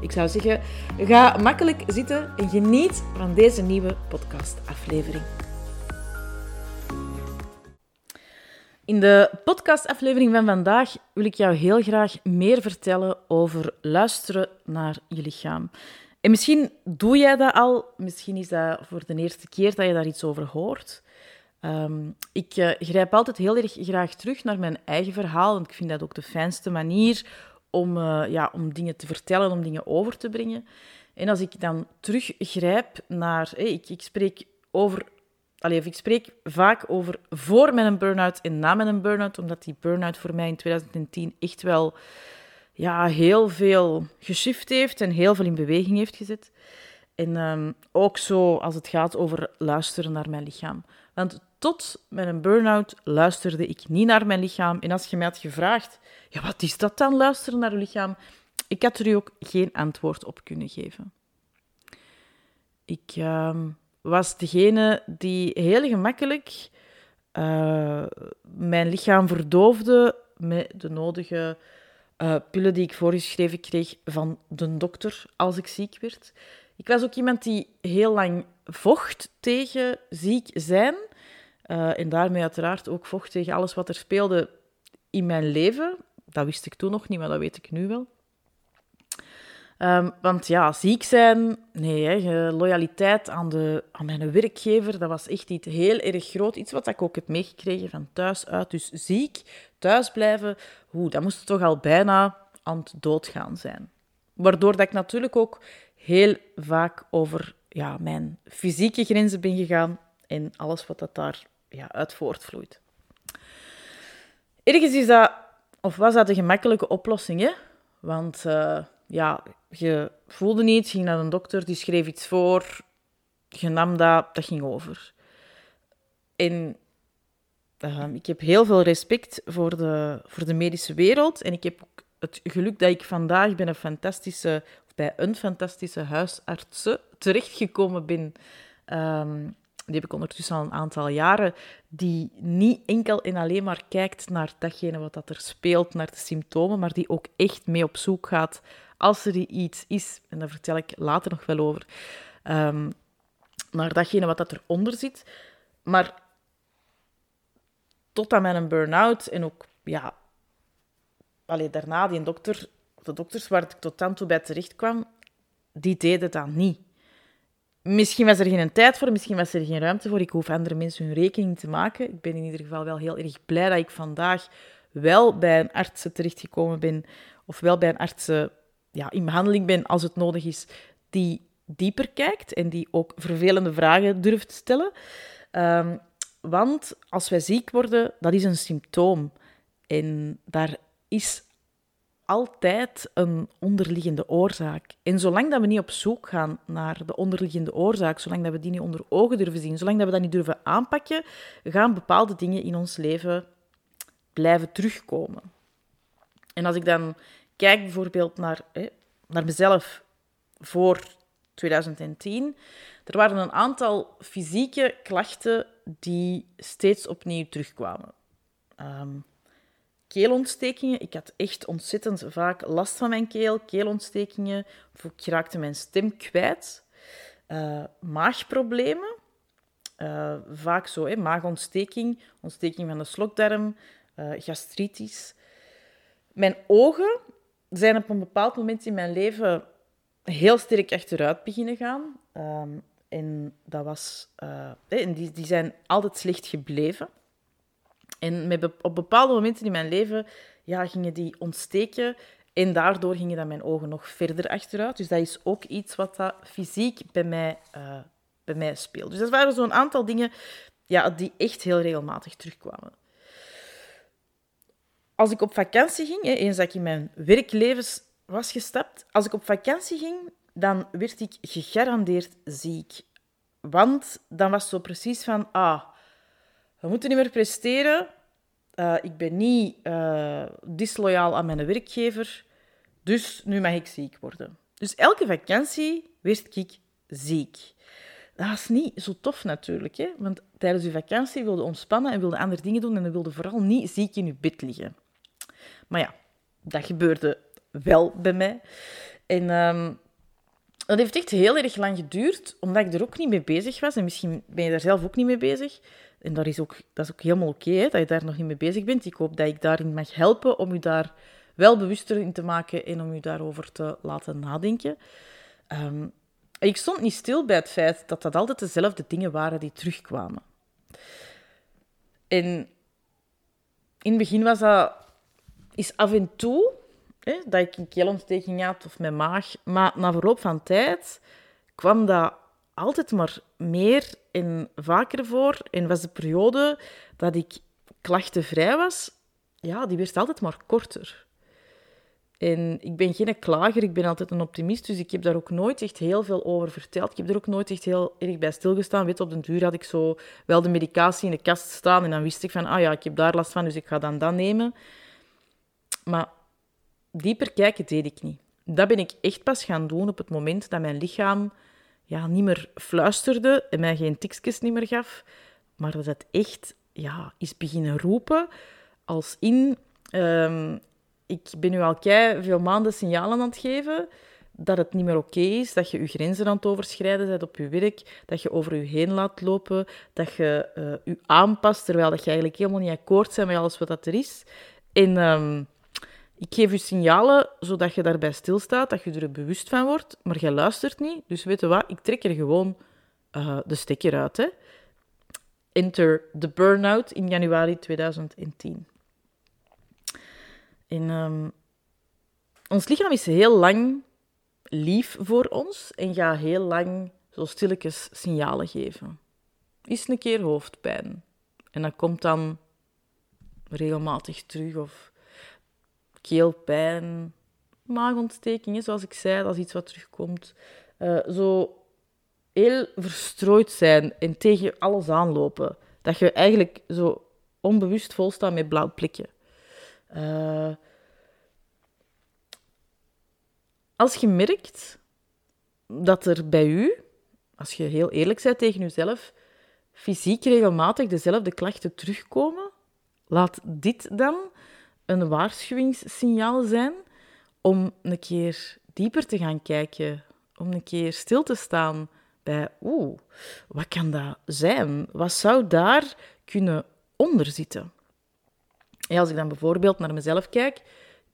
Ik zou zeggen, ga makkelijk zitten en geniet van deze nieuwe podcastaflevering. In de podcastaflevering van vandaag wil ik jou heel graag meer vertellen over luisteren naar je lichaam. En misschien doe jij dat al, misschien is dat voor de eerste keer dat je daar iets over hoort. Ehm, ik uh, grijp altijd heel erg graag terug naar mijn eigen verhaal, want ik vind dat ook de fijnste manier om, uh, ja, om dingen te vertellen, om dingen over te brengen. En als ik dan teruggrijp naar... Ik, ik spreek over... Allee, ik spreek vaak over voor mijn burn-out en na mijn burn-out, omdat die burn-out voor mij in 2010 echt wel ja, heel veel geshift heeft en heel veel in beweging heeft gezet. En um, ook zo als het gaat over luisteren naar mijn lichaam. Want tot mijn burn-out luisterde ik niet naar mijn lichaam. En als je mij had gevraagd, ja, wat is dat dan, luisteren naar je lichaam? Ik had er u ook geen antwoord op kunnen geven. Ik uh, was degene die heel gemakkelijk uh, mijn lichaam verdoofde met de nodige uh, pillen die ik voorgeschreven kreeg van de dokter als ik ziek werd. Ik was ook iemand die heel lang vocht tegen ziek zijn. Uh, en daarmee uiteraard ook vocht tegen alles wat er speelde in mijn leven. Dat wist ik toen nog niet, maar dat weet ik nu wel. Um, want ja, ziek zijn, nee, hè, loyaliteit aan, de, aan mijn werkgever, dat was echt iets heel erg groot. Iets wat ik ook heb meegekregen van thuis uit. Dus ziek, thuis blijven, hoe, dat moest toch al bijna aan het doodgaan zijn. Waardoor dat ik natuurlijk ook heel vaak over ja, mijn fysieke grenzen ben gegaan en alles wat dat daar ja, uit voortvloeit. Ergens is dat, of was dat de gemakkelijke oplossing, hè? Want uh, ja, je voelde niet, ging naar een dokter, die schreef iets voor, je nam dat, dat ging over. En uh, ik heb heel veel respect voor de, voor de medische wereld en ik heb ook het geluk dat ik vandaag bij een fantastische, bij een fantastische huisarts terechtgekomen ben. Um, die heb ik ondertussen al een aantal jaren, die niet enkel en alleen maar kijkt naar datgene wat dat er speelt, naar de symptomen, maar die ook echt mee op zoek gaat als er iets is, en daar vertel ik later nog wel over, um, naar datgene wat dat eronder zit. Maar tot aan mijn burn-out en ook, ja, allee, daarna die dokter, de dokters waar ik tot dan toe bij terecht kwam, die deden dat niet. Misschien was er geen tijd voor, misschien was er geen ruimte voor. Ik hoef andere mensen hun rekening te maken. Ik ben in ieder geval wel heel erg blij dat ik vandaag wel bij een arts terechtgekomen ben, of wel bij een arts ja, in behandeling ben als het nodig is, die dieper kijkt en die ook vervelende vragen durft stellen. Um, want als wij ziek worden, dat is een symptoom. En daar is altijd een onderliggende oorzaak. En zolang dat we niet op zoek gaan naar de onderliggende oorzaak, zolang dat we die niet onder ogen durven zien, zolang dat we dat niet durven aanpakken, gaan bepaalde dingen in ons leven blijven terugkomen. En als ik dan kijk bijvoorbeeld naar, hè, naar mezelf voor 2010, er waren een aantal fysieke klachten die steeds opnieuw terugkwamen. Um, keelontstekingen. Ik had echt ontzettend vaak last van mijn keel, keelontstekingen. Ik raakte mijn stem kwijt. Uh, maagproblemen. Uh, vaak zo, hè, maagontsteking, ontsteking van de slokdarm, uh, gastritis. Mijn ogen zijn op een bepaald moment in mijn leven heel sterk achteruit beginnen gaan. Um, en dat was, en die, die zijn altijd slecht gebleven. En met, op bepaalde momenten in mijn leven ja, gingen die ontsteken. En daardoor gingen dan mijn ogen nog verder achteruit. Dus dat is ook iets wat dat fysiek bij mij, uh, bij mij speelt. Dus dat waren zo'n aantal dingen ja, die echt heel regelmatig terugkwamen. Als ik op vakantie ging, eens dat ik in mijn werkleven was gestapt, als ik op vakantie ging, dan werd ik gegarandeerd ziek. Want dan was het zo precies van, ah, we moeten niet meer presteren. Uh, ik ben niet uh, disloyaal aan mijn werkgever. Dus nu mag ik ziek worden. Dus elke vakantie werd ik ziek. Dat was niet zo tof natuurlijk, hè? want tijdens je vakantie wilde ontspannen en wilde andere dingen doen en wilde vooral niet ziek in je bed liggen. Maar ja, dat gebeurde wel bij mij. En um, dat heeft echt heel erg lang geduurd, omdat ik er ook niet mee bezig was. En misschien ben je daar zelf ook niet mee bezig. En dat is ook, dat is ook helemaal oké, dat je daar nog niet mee bezig bent. Ik hoop dat ik daarin mag helpen om je daar wel bewuster in te maken en om je daarover te laten nadenken. Ehm, ik stond niet stil bij het feit dat dat altijd dezelfde dingen waren die terugkwamen. En in het begin was dat is af en toe hè, dat ik een keelontsteking had of mijn maag. Maar na verloop van tijd kwam dat altijd maar meer en vaker voor. En was de periode dat ik klachtenvrij was, ja, die werd altijd maar korter. En ik ben geen klager, ik ben altijd een optimist, dus ik heb daar ook nooit echt heel veel over verteld. Ik heb er ook nooit echt heel erg bij stilgestaan. Weet, op den duur had ik zo wel de medicatie in de kast staan en dan wist ik van, ah ja, ik heb daar last van, dus ik ga dan dat nemen. Maar dieper kijken deed ik niet. Dat ben ik echt pas gaan doen op het moment dat mijn lichaam ja, niet meer fluisterde en mij geen tikjes meer gaf, maar dat het echt ja, is beginnen roepen als in... Um, ik ben nu al kei veel maanden signalen aan het geven dat het niet meer oké is, dat je je grenzen aan het overschrijden bent op je werk, dat je over je heen laat lopen, dat je uh, je aanpast, terwijl dat je eigenlijk helemaal niet akkoord bent met alles wat dat er is. En um, ik geef je signalen zodat je daarbij stilstaat, dat je er bewust van wordt, maar jij luistert niet. Dus weet je wat, ik trek er gewoon uh, de stekker uit. Hè. Enter the burnout in januari 2010. En um, ons lichaam is heel lang lief voor ons en gaat heel lang zo stilletjes signalen geven. Is een keer hoofdpijn. En dat komt dan regelmatig terug. Of keelpijn, maagontstekingen, zoals ik zei, dat is iets wat terugkomt. Uh, zo heel verstrooid zijn en tegen alles aanlopen. Dat je eigenlijk zo onbewust volstaat met blauw plekken. Uh, als je merkt dat er bij u, als je heel eerlijk bent tegen jezelf, fysiek regelmatig dezelfde klachten terugkomen, laat dit dan een waarschuwingssignaal zijn om een keer dieper te gaan kijken, om een keer stil te staan bij, oeh, wat kan dat zijn? Wat zou daar kunnen onderzitten? Ja, als ik dan bijvoorbeeld naar mezelf kijk,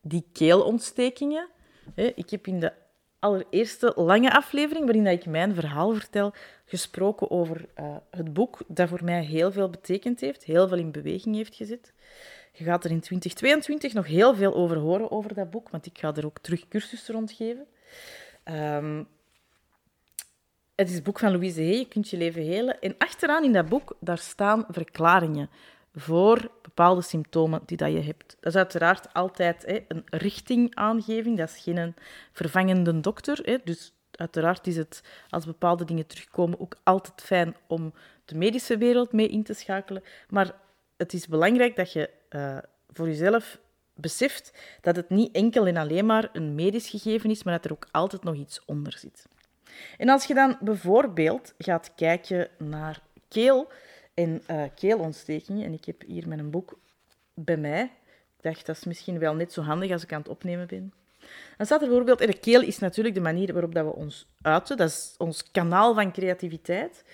die keelontstekingen. Hè, ik heb in de allereerste lange aflevering, waarin ik mijn verhaal vertel, gesproken over uh, het boek dat voor mij heel veel betekend heeft, heel veel in beweging heeft gezet. Je gaat er in 2022 nog heel veel over horen, over dat boek, want ik ga er ook terug cursussen rondgeven. Um, het is het boek van Louise Hay, Je kunt je leven helen. En achteraan in dat boek, daar staan verklaringen voor bepaalde symptomen die dat je hebt. Dat is uiteraard altijd hè, een richtingaangeving, dat is geen vervangende dokter. Hè. Dus uiteraard is het, als bepaalde dingen terugkomen, ook altijd fijn om de medische wereld mee in te schakelen. Maar het is belangrijk dat je uh, voor jezelf beseft dat het niet enkel en alleen maar een medisch gegeven is, maar dat er ook altijd nog iets onder zit. En als je dan bijvoorbeeld gaat kijken naar keel en uh, keelontstekingen, en ik heb hier mijn boek bij mij, ik dacht dat is misschien wel net zo handig als ik aan het opnemen ben. Dan staat er bijvoorbeeld, de keel is natuurlijk de manier waarop dat we ons uiten, dat is ons kanaal van creativiteit.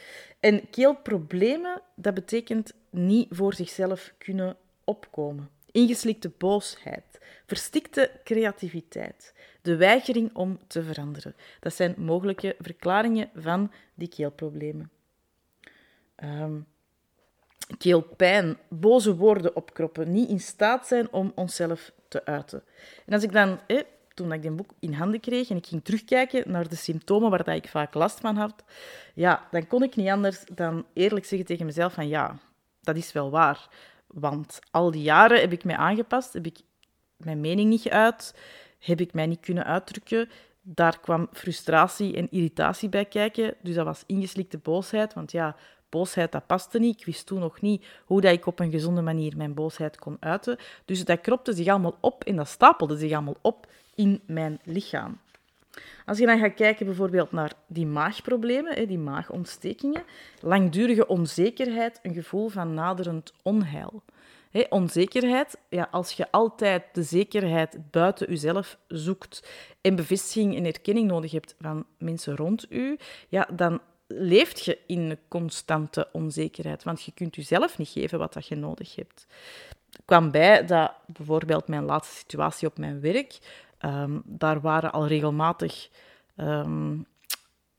En keelproblemen, dat betekent niet voor zichzelf kunnen opkomen. Ingeslikte boosheid, verstikte creativiteit, de weigering om te veranderen. Dat zijn mogelijke verklaringen van die keelproblemen. Um, keelpijn, boze woorden opkroppen, niet in staat zijn om onszelf te uiten. En als ik dan, toen ik dit boek in handen kreeg en ik ging terugkijken naar de symptomen waar dat ik vaak last van had, ja, dan kon ik niet anders dan eerlijk zeggen tegen mezelf van ja, dat is wel waar. Want al die jaren heb ik mij aangepast, heb ik mijn mening niet geuit, heb ik mij niet kunnen uitdrukken, Daar kwam frustratie en irritatie bij kijken. Dus dat was ingeslikte boosheid. Want ja, boosheid, dat paste niet. Ik wist toen nog niet hoe dat ik op een gezonde manier mijn boosheid kon uiten. Dus dat kropte zich allemaal op en dat stapelde zich allemaal op in mijn lichaam. Als je dan gaat kijken bijvoorbeeld naar die maagproblemen, die maagontstekingen, langdurige onzekerheid, een gevoel van naderend onheil. onzekerheid, ja, als je altijd de zekerheid buiten jezelf zoekt en bevestiging en erkenning nodig hebt van mensen rond u, ja, dan leeft je in constante onzekerheid, want je kunt jezelf niet geven wat dat je nodig hebt. Kwam bij dat bijvoorbeeld mijn laatste situatie op mijn werk, Ehm, daar waren al regelmatig um,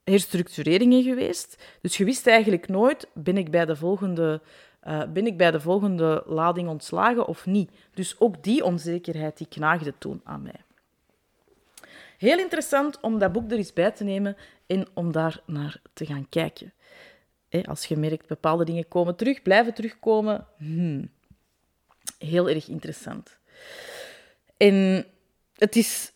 herstructureringen geweest. Dus je wist eigenlijk nooit, ben ik bij de volgende, uh, ben ik bij de volgende lading ontslagen of niet. Dus ook die onzekerheid die knaagde toen aan mij. Heel interessant om dat boek er eens bij te nemen en om daar naar te gaan kijken. als je merkt, bepaalde dingen komen terug, blijven terugkomen. Hmm. Heel erg interessant. En het is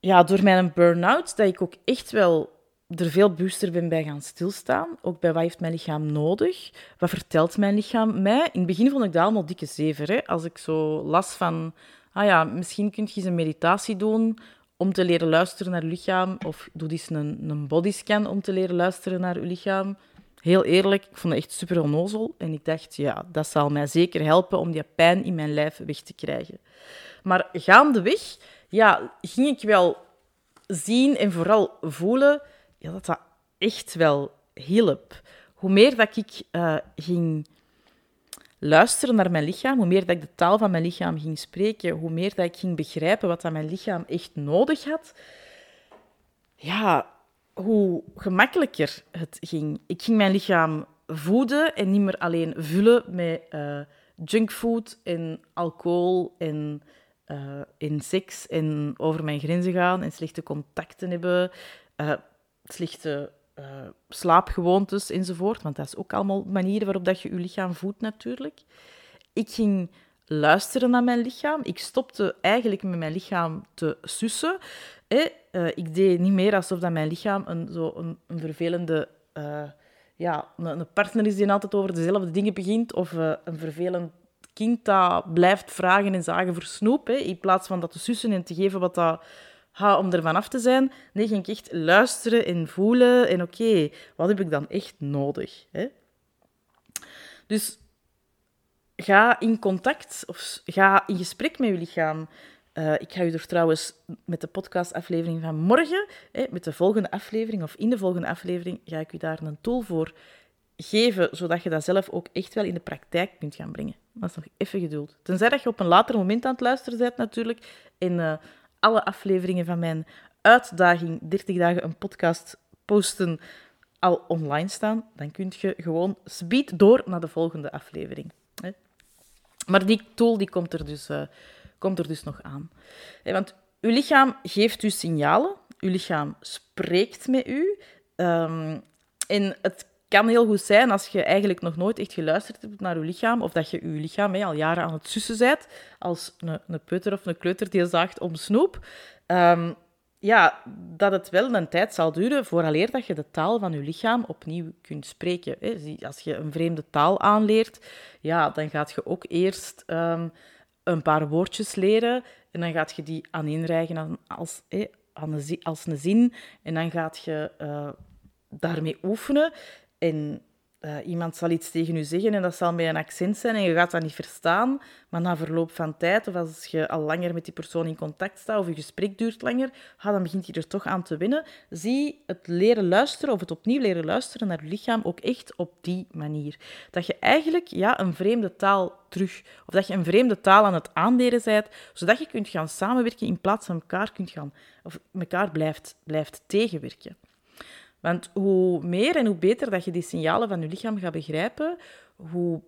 ja, door mijn burn-out dat ik ook echt wel er veel bewuster ben bij gaan stilstaan. Ook bij wat heeft mijn lichaam nodig? Wat vertelt mijn lichaam mij? In het begin vond ik dat allemaal dikke zever. Hè? Als ik zo las van... Ah ja, misschien kun je eens een meditatie doen om te leren luisteren naar je lichaam. Of doe eens een, een bodyscan om te leren luisteren naar je lichaam. Heel eerlijk, ik vond het echt super onnozel. En ik dacht, ja, dat zal mij zeker helpen om die pijn in mijn lijf weg te krijgen. Maar gaandeweg ja, ging ik wel zien en vooral voelen ja, dat dat echt wel hielp. Hoe meer dat ik uh, ging luisteren naar mijn lichaam, hoe meer dat ik de taal van mijn lichaam ging spreken, hoe meer dat ik ging begrijpen wat dat mijn lichaam echt nodig had, ja, hoe gemakkelijker het ging. Ik ging mijn lichaam voeden en niet meer alleen vullen met uh, junkfood en alcohol en uh, in seks en over mijn grenzen gaan en slechte contacten hebben, uh, slechte uh, slaapgewoontes enzovoort. Want dat is ook allemaal manieren waarop dat je je lichaam voedt natuurlijk. Ik ging luisteren naar mijn lichaam. Ik stopte eigenlijk met mijn lichaam te sussen. Eh, ik deed niet meer alsof dat mijn lichaam een, zo een, een vervelende... ja, een, partner is die altijd over dezelfde dingen begint, of een vervelend kind dat blijft vragen en zagen voor snoep, hè, in plaats van dat te sussen en te geven wat dat ha, om er vanaf te zijn. Nee, ging ik echt luisteren en voelen en oké, wat heb ik dan echt nodig? Hè? Dus ga in contact of ga in gesprek met je lichaam. Uh, ik ga u er trouwens met de podcastaflevering van morgen, hè, met de volgende aflevering of in de volgende aflevering, ga ik u daar een tool voor geven, zodat je dat zelf ook echt wel in de praktijk kunt gaan brengen. Dat is nog even geduld. Tenzij dat je op een later moment aan het luisteren bent natuurlijk. En uh, alle afleveringen van mijn uitdaging 30 dagen een podcast posten al online staan. Dan kun je gewoon speed door naar de volgende aflevering. Maar die tool die komt, er dus, uh, komt er dus nog aan. want uw lichaam geeft u signalen. Uw lichaam spreekt met u. Um, en het kan heel goed zijn als je eigenlijk nog nooit echt geluisterd hebt naar je lichaam, of dat je je lichaam hè, al jaren aan het sussen bent, als een, een peuter of een kleuter die zaagt om snoep. Um, ja, dat het wel een tijd zal duren vooraleer dat je de taal van je lichaam opnieuw kunt spreken. Als je een vreemde taal aanleert, ja, dan gaat je ook eerst um, een paar woordjes leren en dan gaat je die aan inrijgen als, als een zin en dan gaat je uh, daarmee oefenen. En uh, iemand zal iets tegen u zeggen en dat zal met een accent zijn en je gaat dat niet verstaan. Maar na verloop van tijd, of als je al langer met die persoon in contact staat of je gesprek duurt langer, dan begint je er toch aan te winnen. Zie het leren luisteren of het opnieuw leren luisteren naar je lichaam ook echt op die manier. Dat je eigenlijk ja, een vreemde taal terug, of dat je een vreemde taal aan het aanleren bent, zodat je kunt gaan samenwerken in plaats van elkaar kunt gaan, of elkaar blijft, blijft tegenwerken. Want hoe meer en hoe beter dat je die signalen van je lichaam gaat begrijpen, hoe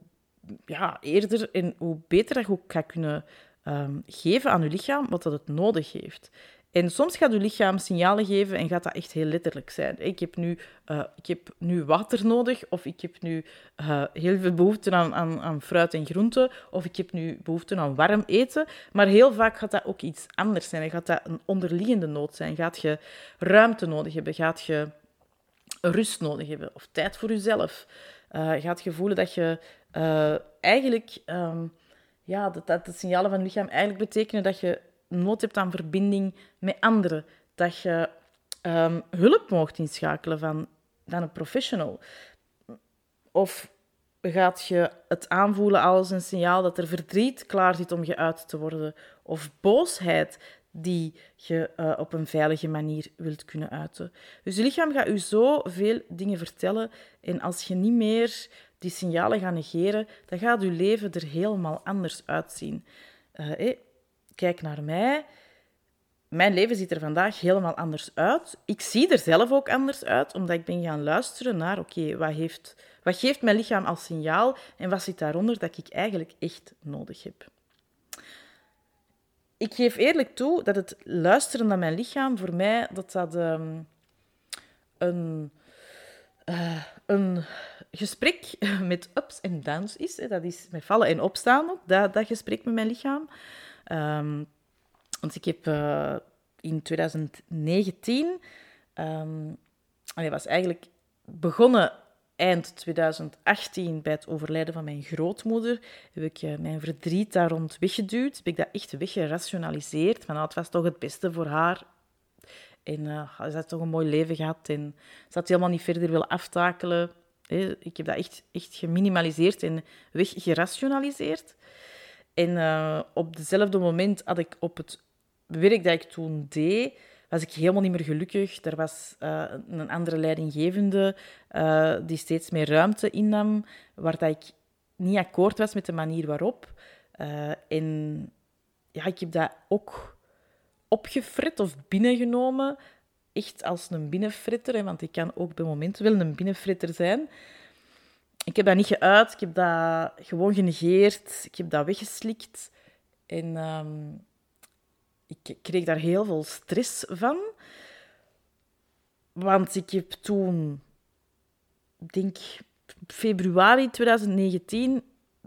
ja, eerder en hoe beter dat je ook gaat kunnen um, geven aan je lichaam wat dat het nodig heeft. En soms gaat je lichaam signalen geven en gaat dat echt heel letterlijk zijn. Ik heb nu, uh, ik heb nu water nodig, of ik heb nu uh, heel veel behoefte aan, aan, aan, fruit en groenten, of ik heb nu behoefte aan warm eten. Maar heel vaak gaat dat ook iets anders zijn. Gaat dat een onderliggende nood zijn. Gaat je ruimte nodig hebben? Gaat je rust nodig hebben? Of tijd voor jezelf? Uh, gaat je voelen dat je eigenlijk... Um, ja, dat, dat de signalen van het lichaam eigenlijk betekenen dat je nood hebt aan verbinding met anderen. Dat je ehm, hulp mocht inschakelen van, van een professional. Of gaat je het aanvoelen als een signaal dat er verdriet klaar zit om geuit te worden? Of boosheid die je uh, op een veilige manier wilt kunnen uiten. Dus je lichaam gaat je zoveel dingen vertellen. En als je niet meer die signalen gaat negeren, dan gaat je leven er helemaal anders uitzien. Uh, kijk naar mij. Mijn leven ziet er vandaag helemaal anders uit. Ik zie er zelf ook anders uit, omdat ik ben gaan luisteren naar, oké, wat wat, wat geeft mijn lichaam als signaal en wat zit daaronder dat ik eigenlijk echt nodig heb. Ik geef eerlijk toe dat het luisteren naar mijn lichaam voor mij dat dat um, een, uh, een gesprek met ups en downs is. Dat is met vallen en opstaan ook, dat, dat gesprek met mijn lichaam. Um, want ik heb uh, in 2019, um, ehm, was eigenlijk begonnen eind 2018 bij het overlijden van mijn grootmoeder, heb ik uh, mijn verdriet daar rond weggeduwd. Heb ik dat echt weggerationaliseerd. Van, nou, het was toch het beste voor haar. En uh, ze had toch een mooi leven gehad. En ze had helemaal niet verder willen aftakelen. Ik heb dat echt, echt geminimaliseerd en weggerationaliseerd. En uh, op hetzelfde moment had ik op het werk dat ik toen deed, was ik helemaal niet meer gelukkig. Er was uh, een andere leidinggevende uh, die steeds meer ruimte innam, waar dat ik niet akkoord was met de manier waarop. en ja, ik heb dat ook opgefrit of binnengenomen, echt als een binnenfritter, want ik kan ook bij momenten wel een binnenfritter zijn ik heb dat niet geuit, ik heb dat gewoon genegeerd, ik heb dat weggeslikt. En ehm, ik kreeg daar heel veel stress van. Want ik heb toen, denk februari 2019,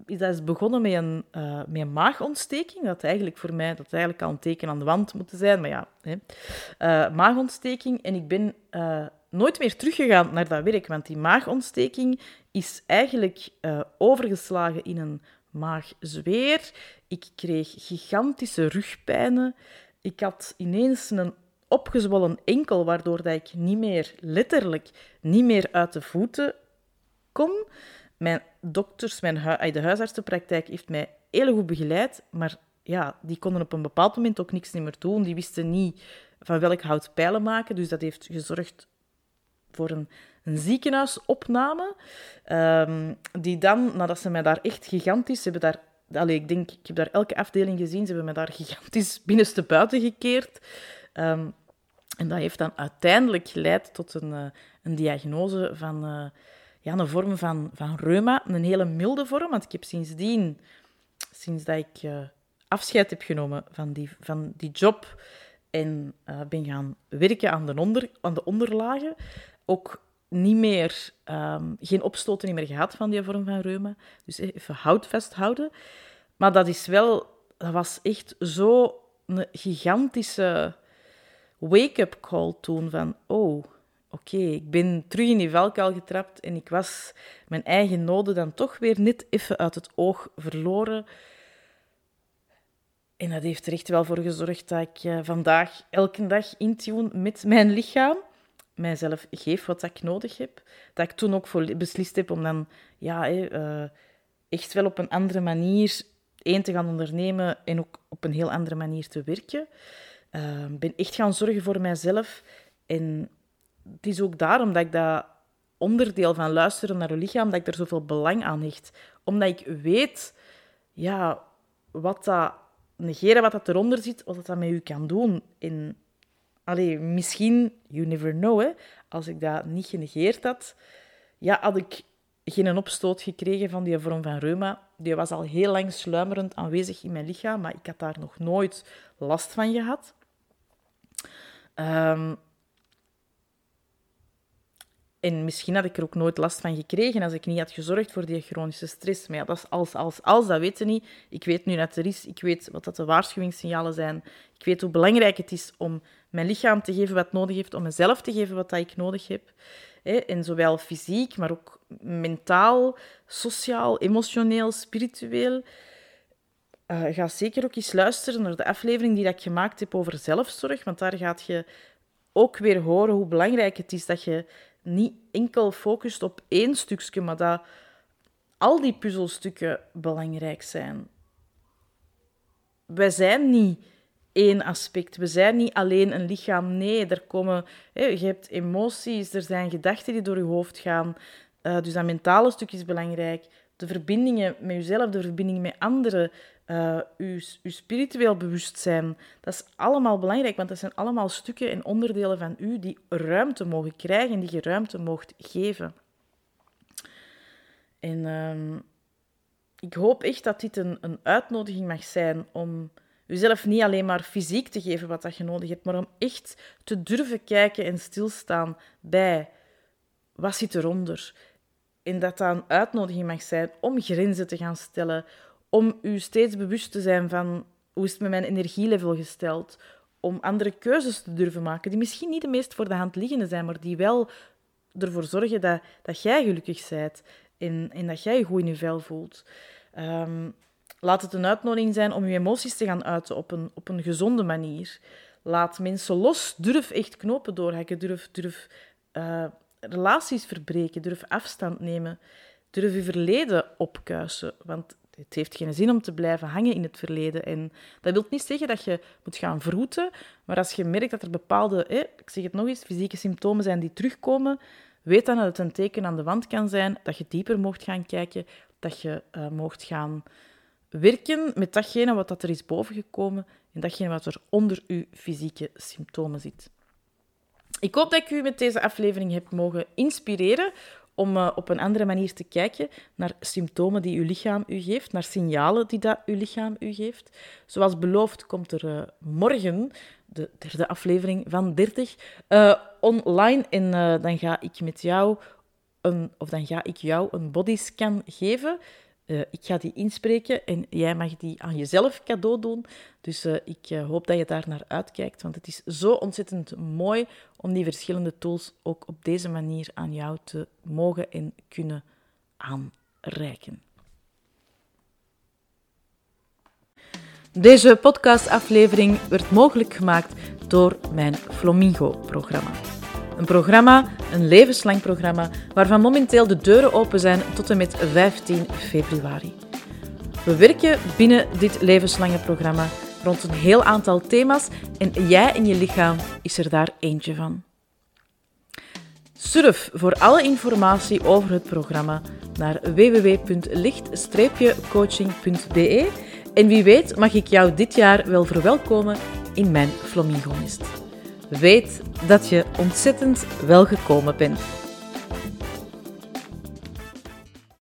is dat begonnen met een, uh, met maagontsteking. Dat eigenlijk voor mij dat eigenlijk al een teken aan de wand moeten zijn. Maar ja, hè. Uh, maagontsteking. En ik ben uh, nooit meer teruggegaan naar dat werk, want die maagontsteking is eigenlijk overgeslagen in een maagzweer. Ik kreeg gigantische rugpijnen. Ik had ineens een opgezwollen enkel, waardoor dat ik niet meer, letterlijk, niet meer uit de voeten kon. Mijn dokters, mijn de huisartsenpraktijk heeft mij heel goed begeleid, maar ja, die konden op een bepaald moment ook niks meer doen. Die wisten niet van welk hout pijlen maken, dus dat heeft gezorgd voor een, een ziekenhuisopname. Um, die dan, nadat ze mij daar echt gigantisch hebben daar Allee, ik denk, ik heb daar elke afdeling gezien. Ze hebben me daar gigantisch binnenste buiten gekeerd. Um, en dat heeft dan uiteindelijk geleid tot een, uh, een diagnose van uh, ja, een vorm van, van reuma. Een hele milde vorm, want ik heb sindsdien, sinds dat ik uh, afscheid heb genomen van die, van die job en ben gaan werken aan de, onder, aan de onderlagen, ook niet meer, um, geen opstoten meer gehad van die vorm van reuma. Dus even hout houden. Maar dat is wel, dat was echt zo een gigantische wake-up call toen van, oh, oké, ik ben terug in die valkuil getrapt en ik was mijn eigen noden dan toch weer net even uit het oog verloren. En dat heeft er echt wel voor gezorgd dat ik uh, vandaag elke dag intune met mijn lichaam mijzelf geef wat ik nodig heb. Dat ik toen ook beslist heb om dan ja, uh, echt wel op een andere manier één te gaan ondernemen en ook op een heel andere manier te werken. Ik uh, ben echt gaan zorgen voor mijzelf. En het is ook daarom dat ik dat onderdeel van luisteren naar je lichaam, dat ik er zoveel belang aan hecht. Omdat ik weet ja, wat dat negeren wat dat eronder zit, wat dat met u kan doen. En Allee, misschien, you never know, hè, als ik dat niet genegeerd had, ja, had ik geen opstoot gekregen van die vorm van reuma. Die was al heel lang sluimerend aanwezig in mijn lichaam, maar ik had daar nog nooit last van gehad. Ehm, en misschien had ik er ook nooit last van gekregen als ik niet had gezorgd voor die chronische stress. Maar dat is als, als, als, dat weten niet. Ik weet nu dat er is. Ik weet wat dat de waarschuwingssignalen zijn. Ik weet hoe belangrijk het is om mijn lichaam te geven wat nodig heeft, om mezelf te geven wat ik nodig heb. En zowel fysiek, maar ook mentaal, sociaal, emotioneel, spiritueel. Uh, ga zeker ook eens luisteren naar de aflevering die ik gemaakt heb over zelfzorg, want daar gaat je ook weer horen hoe belangrijk het is dat je niet enkel focust op één stukje, maar dat al die puzzelstukken belangrijk zijn. Wij zijn niet één aspect. We zijn niet alleen een lichaam. Nee, er komen, je hebt emoties, er zijn gedachten die door je hoofd gaan. Uh, dus dat mentale stuk is belangrijk. De verbindingen met jezelf, de verbindingen met anderen, uh, uw, uw spiritueel bewustzijn. Dat is allemaal belangrijk, want dat zijn allemaal stukken en onderdelen van u die ruimte mogen krijgen, die je ruimte mocht geven. En uh, ik hoop echt dat dit een, een uitnodiging mag zijn om jezelf niet alleen maar fysiek te geven wat je nodig hebt, maar om echt te durven kijken en stilstaan bij wat zit eronder. En dat dat een uitnodiging mag zijn om grenzen te gaan stellen, om u steeds bewust te zijn van hoe is het met mijn energielevel gesteld, om andere keuzes te durven maken, die misschien niet de meest voor de hand liggende zijn, maar die wel ervoor zorgen dat, dat jij gelukkig bent en, en dat jij je goed in je vel voelt. Um, Laat het een uitnodiging zijn om je emoties te gaan uiten op een, op een gezonde manier. Laat mensen los. Durf echt knopen doorhakken. Durf, durf uh, relaties verbreken. Durf afstand nemen. Durf je verleden opkuisen. Want het heeft geen zin om te blijven hangen in het verleden. En dat wil niet zeggen dat je moet gaan vroeten. Maar als je merkt dat er bepaalde, ik zeg het nog eens, fysieke symptomen zijn die terugkomen, weet dan dat het een teken aan de wand kan zijn, dat je dieper mocht gaan kijken, dat je uh, mocht gaan werken met datgene wat dat er is bovengekomen en datgene wat er onder uw fysieke symptomen zit. Ik hoop dat ik u met deze aflevering heb mogen inspireren om uh, op een andere manier te kijken naar symptomen die uw lichaam u geeft, naar signalen die dat uw lichaam u geeft. Zoals beloofd komt er uh, morgen de derde aflevering van 30 uh, eh, online en dan ga ik met jou een, of dan ga ik jou een bodyscan geven uh, ik ga die inspreken en jij mag die aan jezelf cadeau doen. Dus uh, ik uh, hoop dat je daar naar uitkijkt, want het is zo ontzettend mooi om die verschillende tools ook op deze manier aan jou te mogen en kunnen aanreiken. Deze podcastaflevering werd mogelijk gemaakt door mijn Flamingo-programma. Een programma, een levenslang programma, waarvan momenteel de deuren open zijn tot en met 15 februari. We werken binnen dit levenslange programma rond een heel aantal thema's en jij en je lichaam is er daar eentje van. Surf voor alle informatie over het programma naar www.licht-coaching.be en wie weet mag ik jou dit jaar wel verwelkomen in mijn Flamingo-nest. Weet dat je ontzettend welgekomen bent.